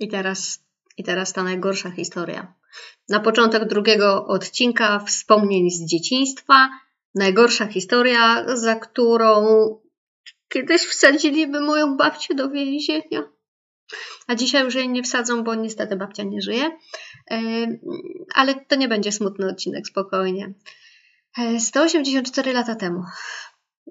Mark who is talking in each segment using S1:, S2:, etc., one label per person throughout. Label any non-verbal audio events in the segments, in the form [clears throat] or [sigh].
S1: I teraz, I teraz ta najgorsza historia. Na początek drugiego odcinka wspomnień z dzieciństwa. Najgorsza historia, za którą kiedyś wsadziliby moją babcię do więzienia. A dzisiaj już jej nie wsadzą, bo niestety babcia nie żyje. Ale to nie będzie smutny odcinek, spokojnie. 184 e, lata temu.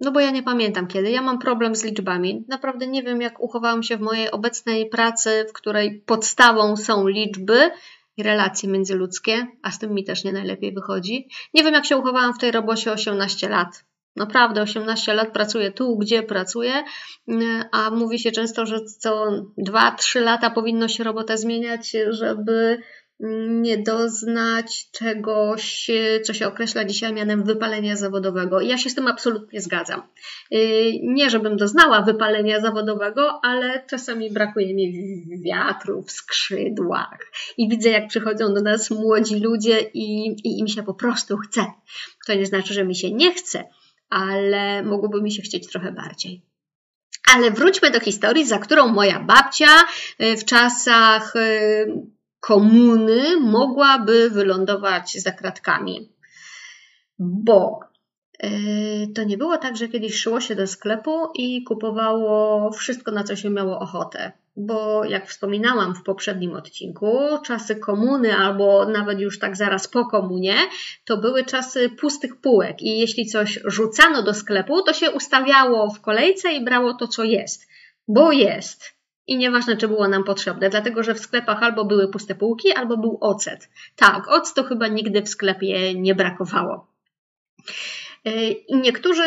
S1: No bo ja nie pamiętam kiedy. Ja mam problem z liczbami. Naprawdę nie wiem, jak uchowałam się w mojej obecnej pracy, w której podstawą są liczby i relacje międzyludzkie, a z tym mi też nie najlepiej wychodzi. Nie wiem, jak się uchowałam w tej robocie 18 lat. Naprawdę 18 lat pracuję tu, gdzie pracuję, a mówi się często, że co 2-3 lata powinno się robotę zmieniać, żeby nie doznać czegoś, co się określa dzisiaj mianem wypalenia zawodowego. Ja się z tym absolutnie zgadzam. Y, nie, żebym doznała wypalenia zawodowego, ale czasami brakuje mi wiatru w skrzydłach. I widzę, jak przychodzą do nas młodzi ludzie i, i im się po prostu chce. To nie znaczy, że mi się nie chce, ale mogłoby mi się chcieć trochę bardziej. Ale wróćmy do historii, za którą moja babcia y, w czasach y, komuny mogłaby wylądować za kratkami. Bo e, to nie było tak, że kiedyś szło się do sklepu i kupowało wszystko, na co się miało ochotę. Bo jak wspominałam w poprzednim odcinku, czasy komuny albo nawet już tak zaraz po komunie, to były czasy pustych półek i jeśli coś rzucano do sklepu, to się ustawiało w kolejce i brało to, co jest. Bo jest i nieważne, czy było nam potrzebne, dlatego że w sklepach albo były puste półki, albo był ocet. Tak, octu chyba nigdy w sklepie nie brakowało. E, I niektórzy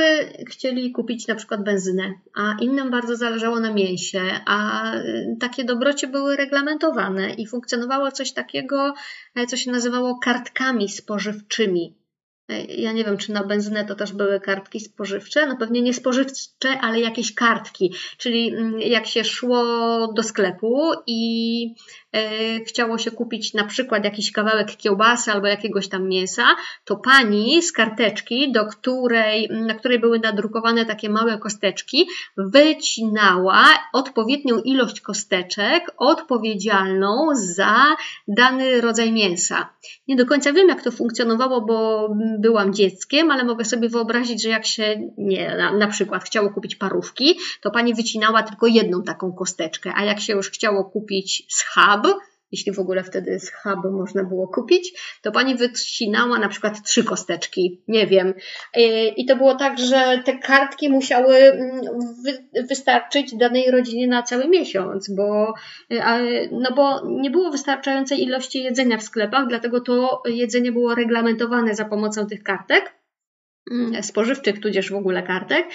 S1: chcieli kupić na przykład benzynę, a innym bardzo zależało na mięsie, a e, takie dobrocie były reglamentowane i funkcjonowało coś takiego, e, co się nazywało kartkami spożywczymi. Ja nie wiem, czy na benzynę to też były kartki spożywcze. No pewnie nie spożywcze, ale jakieś kartki. Czyli mm, jak się szło do sklepu i E, chciało się kupić na przykład jakiś kawałek kiełbasy albo jakiegoś tam mięsa, to pani z karteczki, do której, na której były nadrukowane takie małe kosteczki, wycinała odpowiednią ilość kosteczek odpowiedzialną za dany rodzaj mięsa. Nie do końca wiem, jak to funkcjonowało, bo byłam dzieckiem, ale mogę sobie wyobrazić, że jak się nie, na, na przykład chciało kupić parówki, to pani wycinała tylko jedną taką kosteczkę, a jak się już chciało kupić schab, jeśli w ogóle wtedy z hubu można było kupić, to pani wycinała na przykład trzy kosteczki, nie wiem. I to było tak, że te kartki musiały mm, wystarczyć danej rodzinie na cały miesiąc, bo, no bo nie było wystarczającej ilości jedzenia w sklepach, dlatego to jedzenie było reglamentowane za pomocą tych kartek mm, spożywczych, tudzież w ogóle kartek.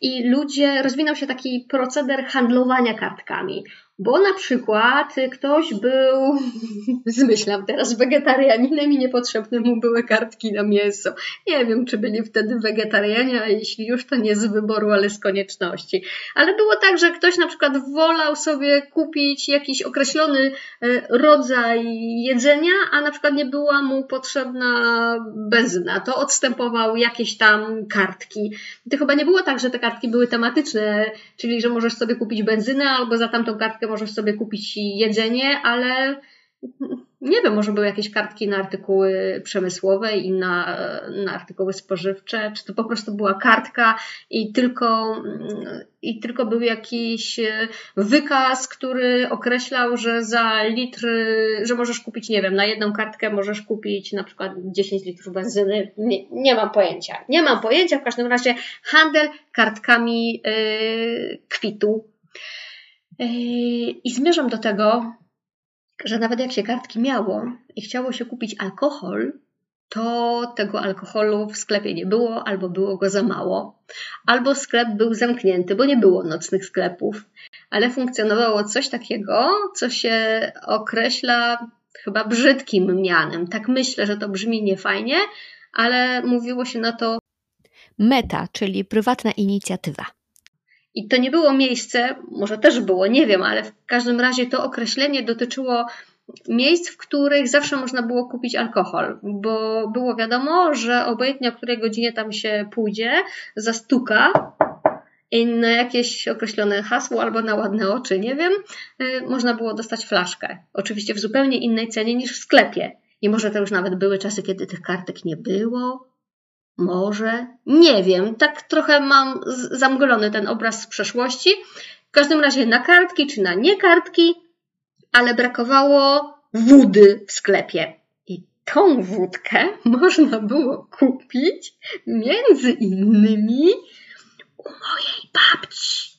S1: I ludzie, rozwinął się taki proceder handlowania kartkami. Bo na przykład ktoś był, [laughs] zmyślam teraz, wegetarianinem i niepotrzebne mu były kartki na mięso. Nie wiem, czy byli wtedy wegetarianie, a jeśli już, to nie z wyboru, ale z konieczności. Ale było tak, że ktoś na przykład wolał sobie kupić jakiś określony e, rodzaj jedzenia, a na przykład nie była mu potrzebna benzyna. To odstępował jakieś tam kartki. To chyba nie było tak, że te kartki były tematyczne, czyli że możesz sobie kupić benzynę albo za tamtą kartkę możesz sobie kupić jedzenie, ale nie wiem, może były jakieś kartki na artykuły przemysłowe i na, na artykuły spożywcze, czy to po prostu była kartka i tylko, i tylko był jakiś wykaz, który określał, że za litr, że możesz kupić, nie wiem, na jedną kartkę możesz kupić na przykład 10 litrów benzyny. Nie, nie mam pojęcia. Nie mam pojęcia, w każdym razie handel kartkami yy, kwitu I zmierzam do tego, że nawet jak się kartki miało i chciało się kupić alkohol, to tego alkoholu w sklepie nie było, albo było go za mało, albo sklep był zamknięty, bo nie było nocnych sklepów, ale funkcjonowało coś takiego, co się określa chyba brzydkim mianem. Tak myślę, że to brzmi niefajnie, ale mówiło się na to
S2: meta, czyli prywatna inicjatywa.
S1: I to nie było miejsce, może też było, nie wiem, ale w każdym razie to określenie dotyczyło miejsc, w których zawsze można było kupić alkohol, bo było wiadomo, że obojętnie o której godzinie tam się pójdzie, zastuka na jakieś określone hasło albo na ładne oczy, nie wiem, y, można było dostać flaszkę. Oczywiście w zupełnie innej cenie niż w sklepie. I może to już nawet były czasy, kiedy tych kartek nie było. Może. Nie wiem. Tak trochę mam zamglony ten obraz z przeszłości. W każdym razie na kartki czy na nie kartki, ale brakowało wody w sklepie. I tą wódkę [laughs] można było kupić między innymi u mojej babci.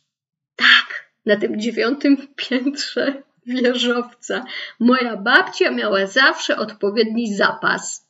S1: Tak, na tym dziewiątym [laughs] piętrze wieżowca. Moja babcia miała zawsze odpowiedni zapas.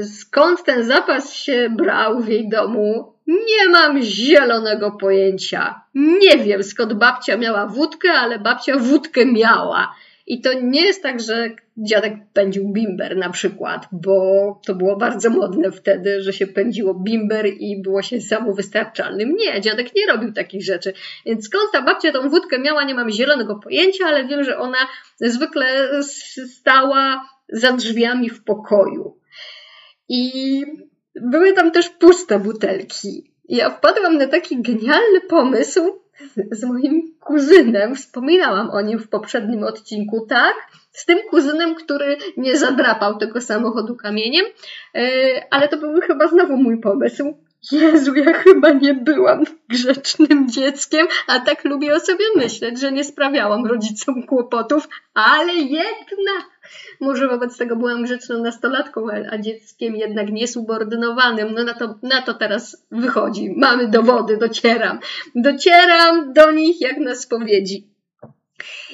S1: Skąd ten zapas się brał w jej domu? Nie mam zielonego pojęcia. Nie wiem skąd babcia miała wódkę, ale babcia wódkę miała. I to nie jest tak, że dziadek pędził bimber na przykład, bo to było bardzo modne wtedy, że się pędziło bimber i było się samowystarczalnym. Nie, dziadek nie robił takich rzeczy. Więc skąd ta babcia tą wódkę miała, nie mam zielonego pojęcia, ale wiem, że ona zwykle stała za drzwiami w pokoju. I były tam też puste butelki. Ja wpadłam na taki genialny pomysł, z moim kuzynem. Wspominałam o nim w poprzednim odcinku, tak? Z tym kuzynem, który nie zadrapał tego samochodu kamieniem, e, ale to był chyba znowu mój pomysł. Jezu, ja chyba nie byłam grzecznym dzieckiem, a tak lubię o sobie myśleć, że nie sprawiałam rodzicom kłopotów, ale jednak może wobec tego byłam grzeczną nastolatką, a dzieckiem jednak niesubordynowanym. No na to, na to teraz wychodzi. Mamy dowody, docieram. Docieram do nich jak na spowiedzi.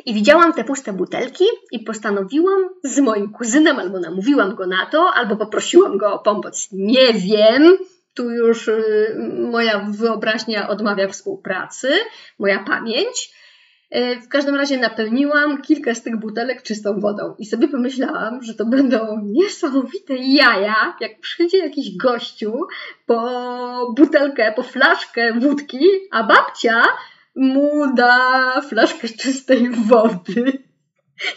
S1: I widziałam te puste butelki i postanowiłam z moim kuzynem, albo namówiłam go na to, albo poprosiłam go o pomoc. Nie wiem, tu już y, moja wyobraźnia odmawia współpracy, moja pamięć. Y, w każdym razie napełniłam kilka z tych butelek czystą wodą i sobie pomyślałam, że to będą niesamowite jaja, jak przyjdzie jakiś gościu po butelkę, po flaszkę wódki, a babcia mu da flaszkę czystej wody.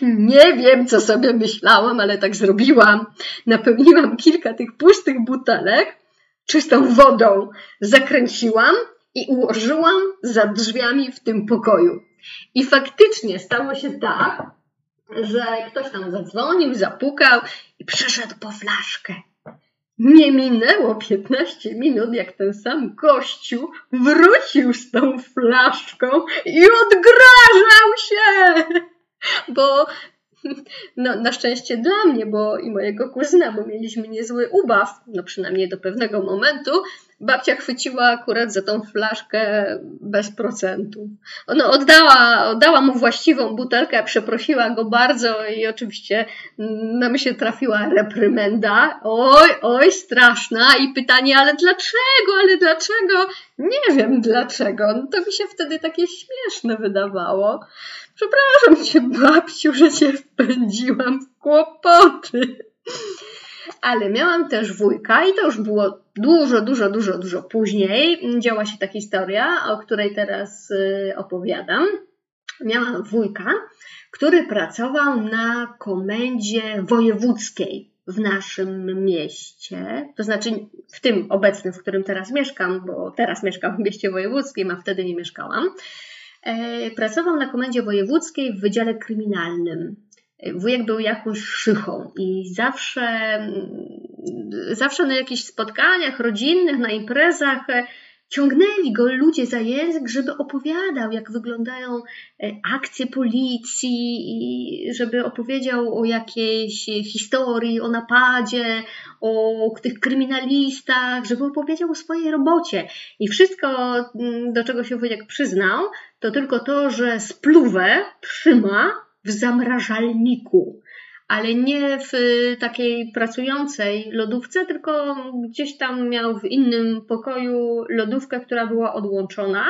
S1: Nie wiem, co sobie myślałam, ale tak zrobiłam. Napełniłam kilka tych pustych butelek czystą wodą, zakręciłam i ułożyłam za drzwiami w tym pokoju. I faktycznie stało się tak, że ktoś tam zadzwonił, zapukał i przyszedł po flaszkę. Nie minęło 15 minut, jak ten sam gościu wrócił z tą flaszką i odgrażał się, bo no, na szczęście dla mnie, bo i mojego kuzyna, bo mieliśmy niezły ubaw, no przynajmniej do pewnego momentu, babcia chwyciła akurat za tą flaszkę bez procentu. Ona oddała, oddała mu właściwą butelkę, przeprosiła go bardzo i oczywiście na się trafiła reprymenda. Oj, oj, straszna. I pytanie, ale dlaczego, ale dlaczego? Nie wiem dlaczego. No to mi się wtedy takie śmieszne wydawało. Przepraszam cię, babciu, że cię wpędziłam w kłopoty. Ale miałam też wujka i to już było dużo, dużo, dużo, dużo później. Działa się ta historia, o której teraz y, opowiadam. Miałam wujka, który pracował na komendzie wojewódzkiej w naszym mieście, to znaczy w tym obecnym, w którym teraz mieszkam, bo teraz mieszkam w mieście wojewódzkim, a wtedy nie mieszkałam. E, pracował na komendzie wojewódzkiej w Wydziale Kryminalnym. Wujek był jakąś szychą i zawsze, zawsze na jakichś spotkaniach rodzinnych, na imprezach e, ciągnęli go ludzie za język, żeby opowiadał, jak wyglądają e, akcje policji, i żeby opowiedział o jakiejś historii, o napadzie, o tych kryminalistach, żeby opowiedział o swojej robocie. I wszystko, do czego się wujek przyznał, to tylko to, że spluwę trzyma w zamrażalniku, ale nie w takiej pracującej lodówce, tylko gdzieś tam miał w innym pokoju lodówkę, która była odłączona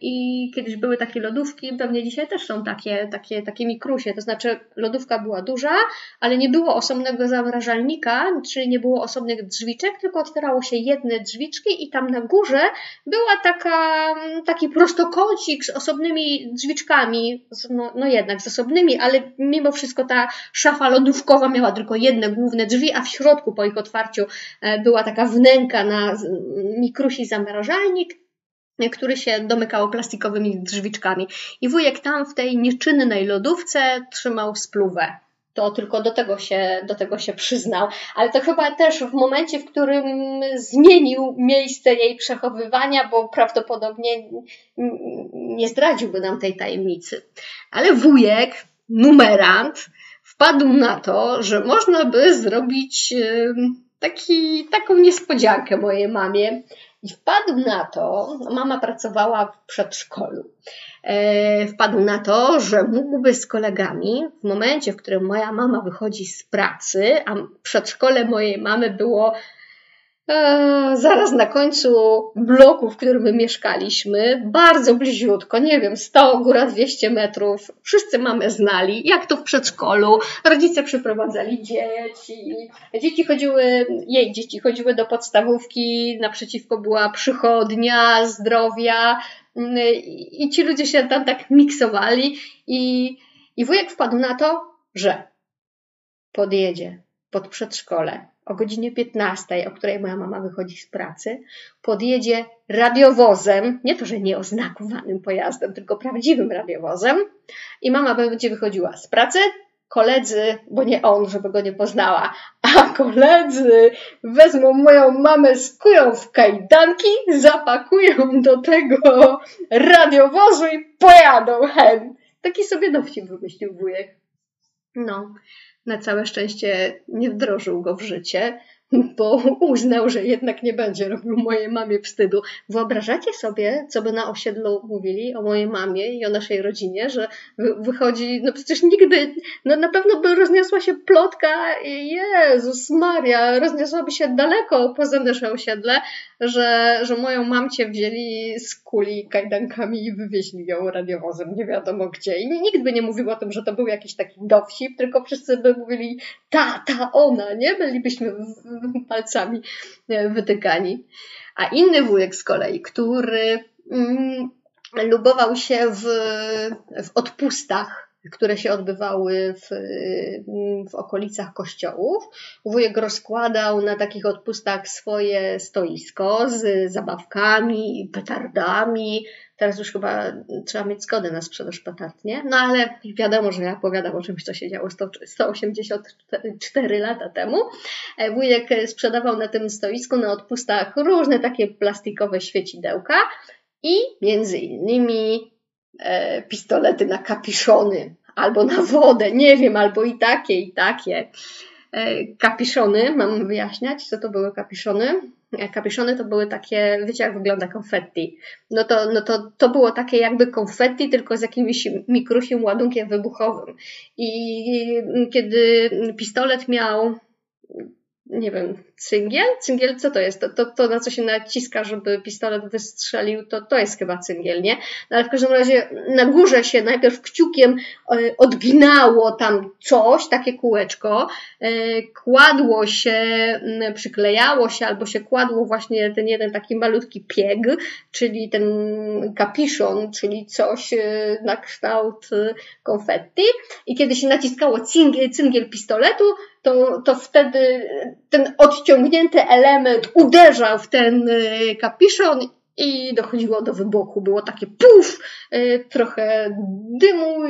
S1: i kiedyś były takie lodówki, pewnie dzisiaj też są takie, takie, takie mikrusie, to znaczy lodówka była duża, ale nie było osobnego zamrażalnika, czyli nie było osobnych drzwiczek, tylko otwierało się jedne drzwiczki i tam na górze była taka, taki prostokącik z osobnymi drzwiczkami, no, no jednak z osobnymi, ale mimo wszystko ta szafa lodówkowa miała tylko jedne główne drzwi, a w środku po ich otwarciu e, była taka wnęka na mikrusi zamrażalnik który się domykało plastikowymi drzwiczkami. I wujek tam w tej nieczynnej lodówce trzymał spluwę. To tylko do tego, się, do tego się przyznał. Ale to chyba też w momencie, w którym zmienił miejsce jej przechowywania, bo prawdopodobnie nie zdradziłby nam tej tajemnicy. Ale wujek, numerant, wpadł na to, że można by zrobić taki, taką niespodziankę mojej mamie. I wpadł na to, mama pracowała w przedszkolu, e, wpadł na to, że mógłby z kolegami, w momencie, w którym moja mama wychodzi z pracy, a przedszkole mojej mamy było Zaraz na końcu bloku, w którym my mieszkaliśmy, bardzo bliziutko, nie wiem, 100, góra 200 metrów, wszyscy mamy znali, jak to w przedszkolu, rodzice przyprowadzali dzieci, dzieci chodziły, jej dzieci chodziły do podstawówki, naprzeciwko była przychodnia, zdrowia mm, i ci ludzie się tam tak miksowali i, i wujek wpadł na to, że podjedzie pod przedszkole o godzinie 15, o której moja mama wychodzi z pracy, podjedzie radiowozem, nie to, że nieoznakowanym pojazdem, tylko prawdziwym radiowozem i mama będzie wychodziła z pracy, koledzy, bo nie on, żeby go nie poznała, a koledzy wezmą moją mamę, skują w kajdanki, zapakują do tego radiowozu i pojadą hen. Taki sobie dowcip wymyślił wujek. No, na całe szczęście nie wdrożył go w życie, [laughs] bo uznał, że jednak nie będzie robił mojej mamie wstydu. Wyobrażacie sobie, co by na osiedlu mówili o mojej mamie i o naszej rodzinie, że wychodzi, no przecież nigdy, no na pewno by rozniosła się plotka, Jezus Maria, rozniosłaby się daleko poza nasze osiedle, że, że moją mamcię wzięli z kuli kajdankami i wywieźli ją radiowozem, nie wiadomo gdzie. I nikt by nie mówił o tym, że to był jakiś taki dowcip, tylko wszyscy by mówili, ta, ta, ona, nie? Bylibyśmy palcami e, wytykani. A inny wujek z kolei, który mm, lubował się w, w odpustach które się odbywały w, w okolicach kościołów. Wujek rozkładał na takich odpustach swoje stoisko z zabawkami, petardami. Teraz już chyba trzeba mieć zgodę na sprzedaż petard, nie? No ale wiadomo, że ja opowiadam o czymś, co się działo 100, 184 lata temu. E, wujek sprzedawał na tym stoisku, na odpustach różne takie plastikowe świecidełka i między innymi e, pistolety na kapiszony albo na wodę, nie wiem, albo i takie, i takie. E, kapiszony, mam wyjaśniać, co to były kapiszony? E, kapiszony to były takie, wiecie jak wygląda konfetti. No to, no to, to było takie jakby konfetti, tylko z jakimś mikrusim ładunkiem wybuchowym. I kiedy pistolet miał nie wiem, cyngiel? Cyngiel, co to jest? To, to, to, na co się naciska, żeby pistolet wystrzelił, to, to jest chyba cyngiel, nie? No ale w każdym razie na górze się najpierw kciukiem e, odginało tam coś, takie kółeczko, e, kładło się, przyklejało się albo się kładło właśnie ten jeden taki malutki pieg, czyli ten kapiszon, czyli coś e, na kształt konfetti i kiedy się naciskało cyngiel, cyngiel pistoletu, to, to wtedy ten odciągnięty element uderzał w ten y, kapiszon i dochodziło do wybuchu. Było takie puf, y, trochę dymu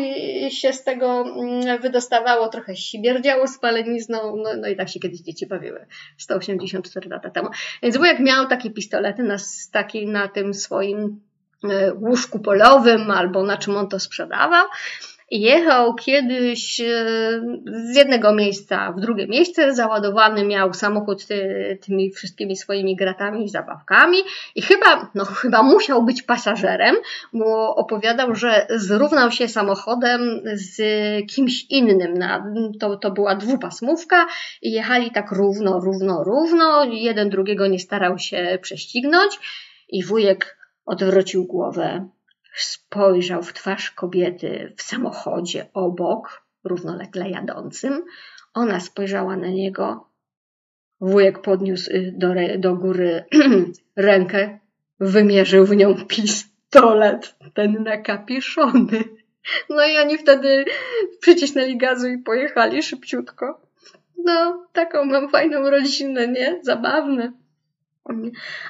S1: się z tego mm, wydostawało, trochę śmierdziało spalenizną, no, no i tak się kiedyś dzieci bawiły 184 lata temu. Więc wujek miał takie pistolety na, taki, na tym swoim y, łóżku polowym albo na czym on to sprzedawał jechał kiedyś e, z jednego miejsca w drugie miejsce, załadowany miał samochód ty, tymi wszystkimi swoimi gratami i zabawkami. I chyba, no chyba musiał być pasażerem, bo opowiadał, że zrównał się samochodem z kimś innym. Na, to, to była dwupasmówka i jechali tak równo, równo, równo, jeden drugiego nie starał się prześcignąć i wujek odwrócił głowę spojrzał w twarz kobiety w samochodzie obok, równolegle jadącym. Ona spojrzała na niego. Wujek podniósł y, do, do góry [clears throat] rękę, wymierzył w nią pistolet, ten nakapiszony. No i oni wtedy przycisnęli gazu i pojechali szybciutko. No, taką mam fajną rodzinę, nie? Zabawne.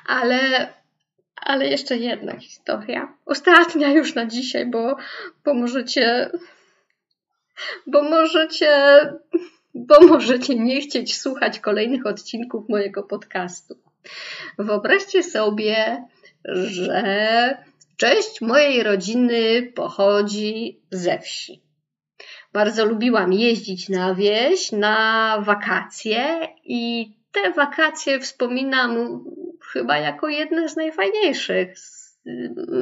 S1: Ale Ale jeszcze jedna historia. Ostatnia już na dzisiaj, bo, bo możecie. Bo możecie. Bo możecie nie chcieć słuchać kolejnych odcinków mojego podcastu. Wyobraźcie sobie, że część mojej rodziny pochodzi ze wsi. Bardzo lubiłam jeździć na wieś, na wakacje i te wakacje wspominam chyba jako jedne z najfajniejszych.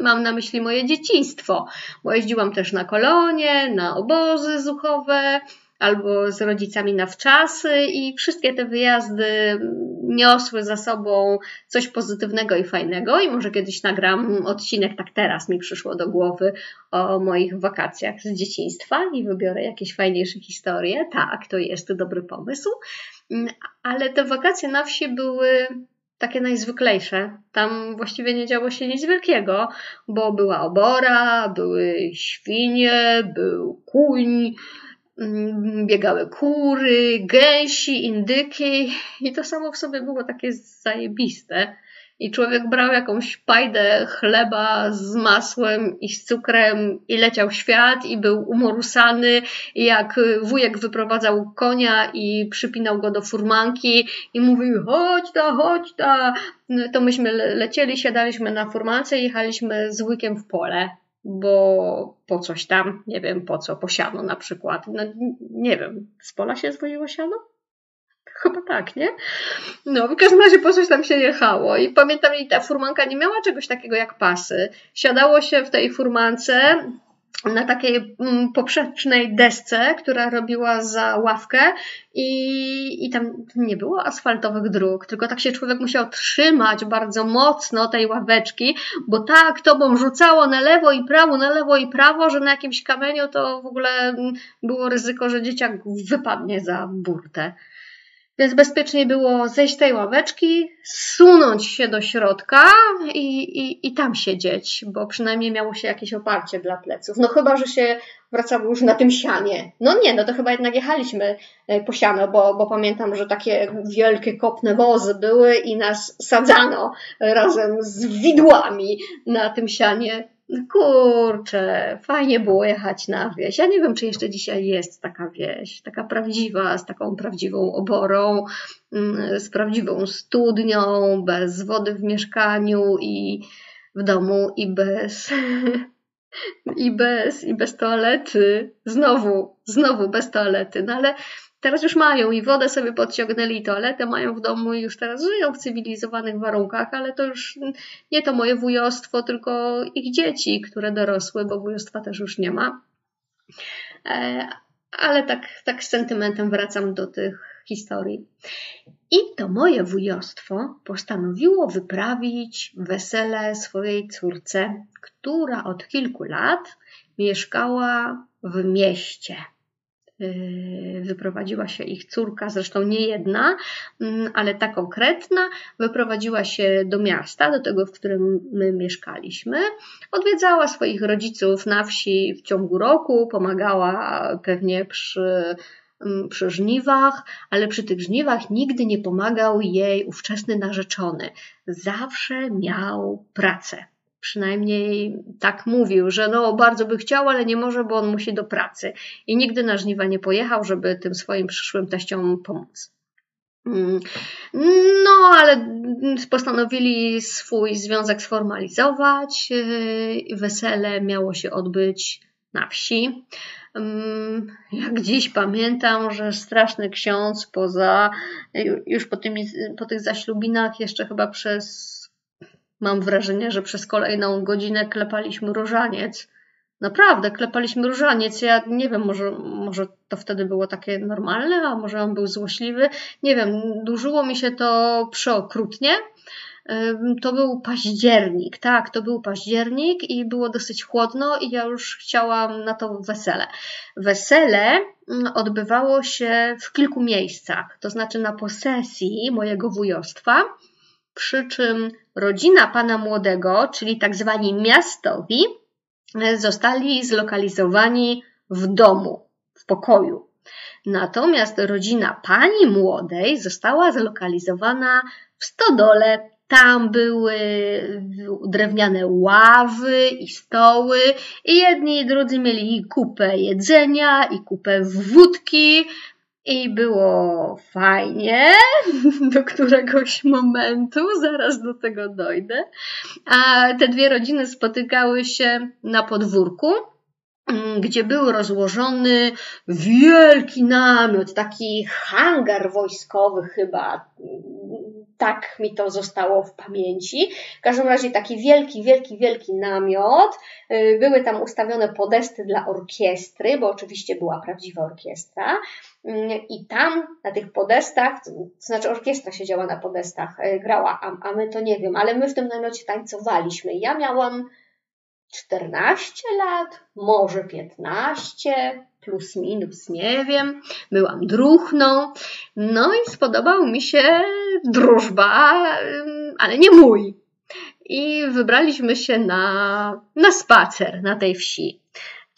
S1: Mam na myśli moje dzieciństwo, bo jeździłam też na kolonie, na obozy zuchowe, albo z rodzicami na wczasy i wszystkie te wyjazdy niosły za sobą coś pozytywnego i fajnego i może kiedyś nagram odcinek, tak teraz mi przyszło do głowy o moich wakacjach z dzieciństwa i wybiorę jakieś fajniejsze historie. Tak, to jest dobry pomysł. Ale te wakacje na wsi były takie najzwyklejsze. Tam właściwie nie działo się nic wielkiego, bo była obora, były świnie, był kuń, Mm, biegały kury, gęsi, indyki i to samo w sobie było takie zajebiste. I człowiek brał jakąś pajdę chleba z masłem i z cukrem i leciał świat i był umorusany i jak wujek wyprowadzał konia i przypinał go do furmanki i mówił chodź ta, chodź ta, to myśmy lecieli, siadaliśmy na furmance i jechaliśmy z wujkiem w pole bo po coś tam, nie wiem po co, po siano na przykład. No, nie wiem, z pola się zwoziło siano? Chyba tak, nie? No, w każdym razie po coś tam się jechało. I pamiętam, że ta furmanka nie miała czegoś takiego jak pasy. Siadało się w tej furmance, na takiej mm, poprzecznej desce, która robiła za ławkę i, i tam nie było asfaltowych dróg, tylko tak się człowiek musiał trzymać bardzo mocno tej ławeczki, bo tak tobą rzucało na lewo i prawo, na lewo i prawo, że na jakimś kamieniu to w ogóle mm, było ryzyko, że dzieciak wypadnie za burtę. Więc bezpiecznie było zejść tej ławeczki, sunąć się do środka i, i, i tam siedzieć, bo przynajmniej miało się jakieś oparcie dla pleców. No chyba, że się wracało już na tym sianie. No nie, no to chyba jednak jechaliśmy e, po siano, bo, bo pamiętam, że takie wielkie kopne wozy były i nas sadzano razem z widłami na tym sianie kurczę, fajnie było jechać na wieś. Ja nie wiem, czy jeszcze dzisiaj jest taka wieś, taka prawdziwa, z taką prawdziwą oborą, mm, z prawdziwą studnią, bez wody w mieszkaniu i w domu i bez [laughs] i bez, i bez toalety. Znowu, znowu bez toalety. No ale Teraz już mają i wodę sobie podciągnęli, i toaletę mają w domu i już teraz żyją w cywilizowanych warunkach, ale to już nie to moje wujostwo, tylko ich dzieci, które dorosły, bo wujostwa też już nie ma. E, ale tak, tak z sentymentem wracam do tych historii. I to moje wujostwo postanowiło wyprawić wesele swojej córce, która od kilku lat mieszkała w mieście. Yy, wyprowadziła się ich córka, zresztą nie jedna, mm, ale ta konkretna, wyprowadziła się do miasta, do tego, w którym my mieszkaliśmy. Odwiedzała swoich rodziców na wsi w ciągu roku, pomagała pewnie przy mm, przy żniwach, ale przy tych żniwach nigdy nie pomagał jej ówczesny narzeczony. Zawsze miał pracę przynajmniej tak mówił, że no bardzo by chciał, ale nie może, bo on musi do pracy. I nigdy na żniwa nie pojechał, żeby tym swoim przyszłym teściom pomóc. Mm. No, ale postanowili swój związek sformalizować. Yy, wesele miało się odbyć na wsi. Mm, jak dziś pamiętam, że straszny ksiądz poza, już po, tymi, po tych zaślubinach, jeszcze chyba przez Mam wrażenie, że przez kolejną godzinę klepaliśmy różaniec. Naprawdę, klepaliśmy różaniec. Ja nie wiem, może, może to wtedy było takie normalne, a może on był złośliwy. Nie wiem, dłużyło mi się to przeokrutnie. To był październik, tak, to był październik i było dosyć chłodno i ja już chciałam na to wesele. Wesele odbywało się w kilku miejscach, to znaczy na posesji mojego wujostwa, przy czym rodzina pana młodego, czyli tak zwani miastowi, zostali zlokalizowani w domu, w pokoju. Natomiast rodzina pani młodej została zlokalizowana w stodole Tam były drewniane ławy i stoły, i jedni i drudzy mieli i kupę jedzenia, i kupę wódki, i było fajnie [laughs] do któregoś momentu, zaraz do tego dojdę. A te dwie rodziny spotykały się na podwórku Mm, gdzie był rozłożony wielki namiot, taki hangar wojskowy chyba. Tak mi to zostało w pamięci. W każdym razie taki wielki, wielki, wielki namiot. Y, były tam ustawione podesty dla orkiestry, bo oczywiście była prawdziwa orkiestra. Mm, I tam na tych podestach, to znaczy orkiestra siedziała na podestach, y, grała, a, a my to nie wiem, ale my w tym namiocie tańcowaliśmy. Ja miałam 14 lat, może 15, plus minus, nie wiem. Byłam druchną. No i spodobał mi się drużba, ale nie mój. I wybraliśmy się na, na spacer na tej wsi.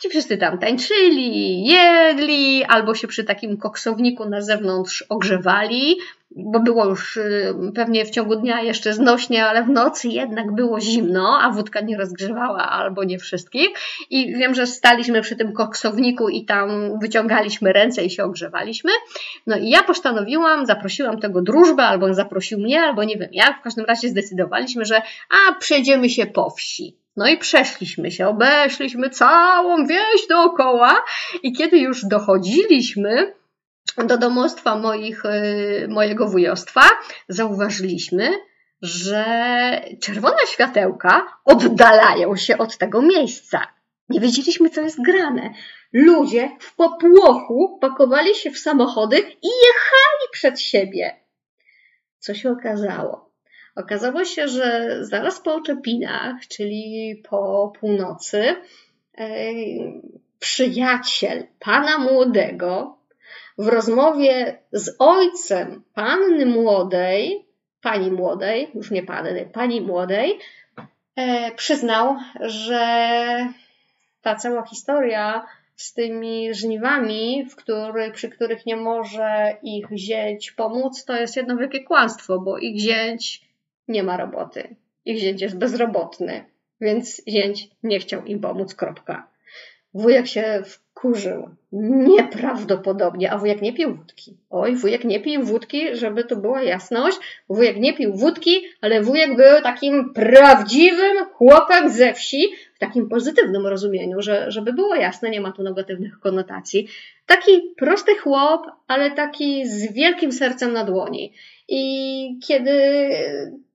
S1: Ci wszyscy tam tańczyli, jedli, albo się przy takim koksowniku na zewnątrz ogrzewali, bo było już y, pewnie w ciągu dnia jeszcze znośnie, ale w nocy jednak było zimno, a wódka nie rozgrzewała albo nie wszystkich. I wiem, że staliśmy przy tym koksowniku i tam wyciągaliśmy ręce i się ogrzewaliśmy. No i ja postanowiłam, zaprosiłam tego drużbę, albo on zaprosił mnie, albo nie wiem jak. W każdym razie zdecydowaliśmy, że a przejdziemy się po wsi. No i przeszliśmy się, obeszliśmy całą wieś dookoła i kiedy już dochodziliśmy do domostwa moich, y, mojego wujostwa, zauważyliśmy, że czerwone światełka oddalają się od tego miejsca. Nie wiedzieliśmy, co jest grane. Ludzie w popłochu pakowali się w samochody i jechali przed siebie. Co się okazało? Okazało się, że zaraz po oczepinach, czyli po północy, przyjaciel pana młodego w rozmowie z ojcem panny młodej, pani młodej, już nie panny, pani młodej, e, przyznał, że ta cała historia z tymi żniwami, w który, przy których nie może ich zięć pomóc, to jest jedno wielkie kłamstwo, bo ich zięć nie ma roboty. Ich zięć jest bezrobotny, więc zięć nie chciał im pomóc, kropka. Wujek się wkurzył. Nieprawdopodobnie. A wujek nie pił wódki. Oj, wujek nie pił wódki, żeby tu była jasność. Wujek nie pił wódki, ale wujek był takim prawdziwym chłopak ze wsi, w takim pozytywnym rozumieniu, że, żeby było jasne, nie ma tu negatywnych konotacji. Taki prosty chłop, ale taki z wielkim sercem na dłoni. I kiedy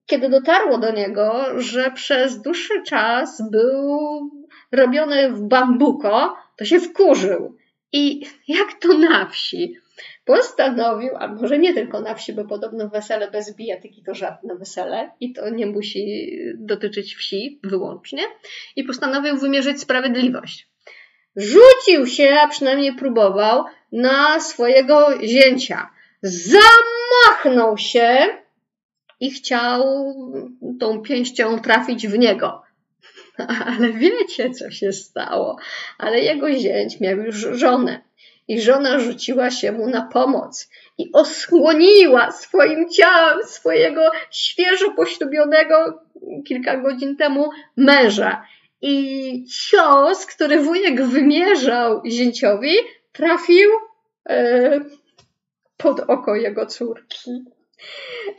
S1: kiedy dotarło do niego, że przez dłuższy czas był robiony w bambuko, to się wkurzył. I jak to na wsi? Postanowił, a może nie tylko na wsi, bo podobno wesele bez bijatyki to żadne wesele i to nie musi dotyczyć wsi wyłącznie. I postanowił wymierzyć sprawiedliwość. Rzucił się, a przynajmniej próbował, na swojego zięcia. Zamachnął się i chciał tą pięścią trafić w niego. [laughs] Ale wiecie, co się stało. Ale jego zięć miał już żonę. I żona rzuciła się mu na pomoc i osłoniła swoim ciałem swojego świeżo poślubionego kilka godzin temu męża. I cios, który wujek wymierzał zięciowi, trafił e, pod oko jego córki.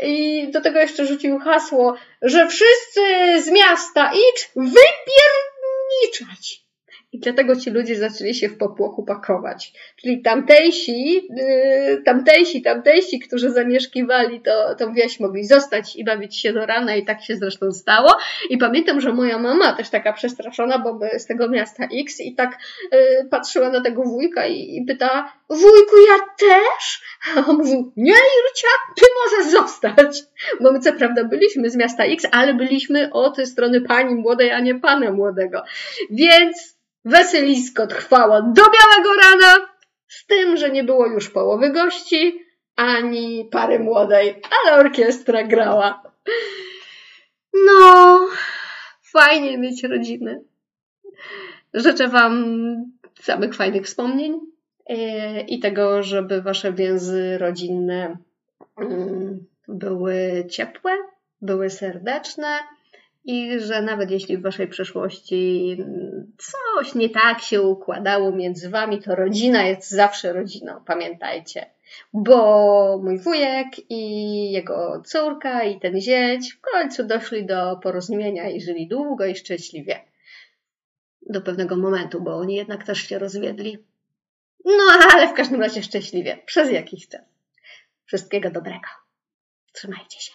S1: I do tego jeszcze rzucił hasło, że wszyscy z miasta X wypierniczać. I dlatego ci ludzie zaczęli się w popłochu pakować. Czyli tamtejsi, yy, tamtejsi, tamtejsi, którzy zamieszkiwali to, tą wieś, mogli zostać i bawić się do rana i tak się zresztą stało. I pamiętam, że moja mama też taka przestraszona, bo z tego miasta X i tak yy, patrzyła na tego wujka i, i pytała, wujku, ja też? A on mówił, nie Ircia, ty możesz zostać. Bo my co prawda byliśmy z miasta X, ale byliśmy od strony pani młodej, a nie pana młodego. Więc Weselisko trwało do białego rana, z tym, że nie było już połowy gości, ani pary młodej, ale orkiestra grała. No, fajnie mieć rodzinę. Życzę Wam samych fajnych wspomnień e, i tego, żeby Wasze więzy rodzinne mm, były ciepłe, były serdeczne i że nawet jeśli w waszej przeszłości coś nie tak się układało między wami, to rodzina jest zawsze rodziną, pamiętajcie. Bo mój wujek i jego córka i ten zięć w końcu doszli do porozumienia i żyli długo i szczęśliwie. Do pewnego momentu, bo oni jednak też się rozwiedli. No ale w każdym razie szczęśliwie, przez jakiś czas. Wszystkiego dobrego. Trzymajcie się.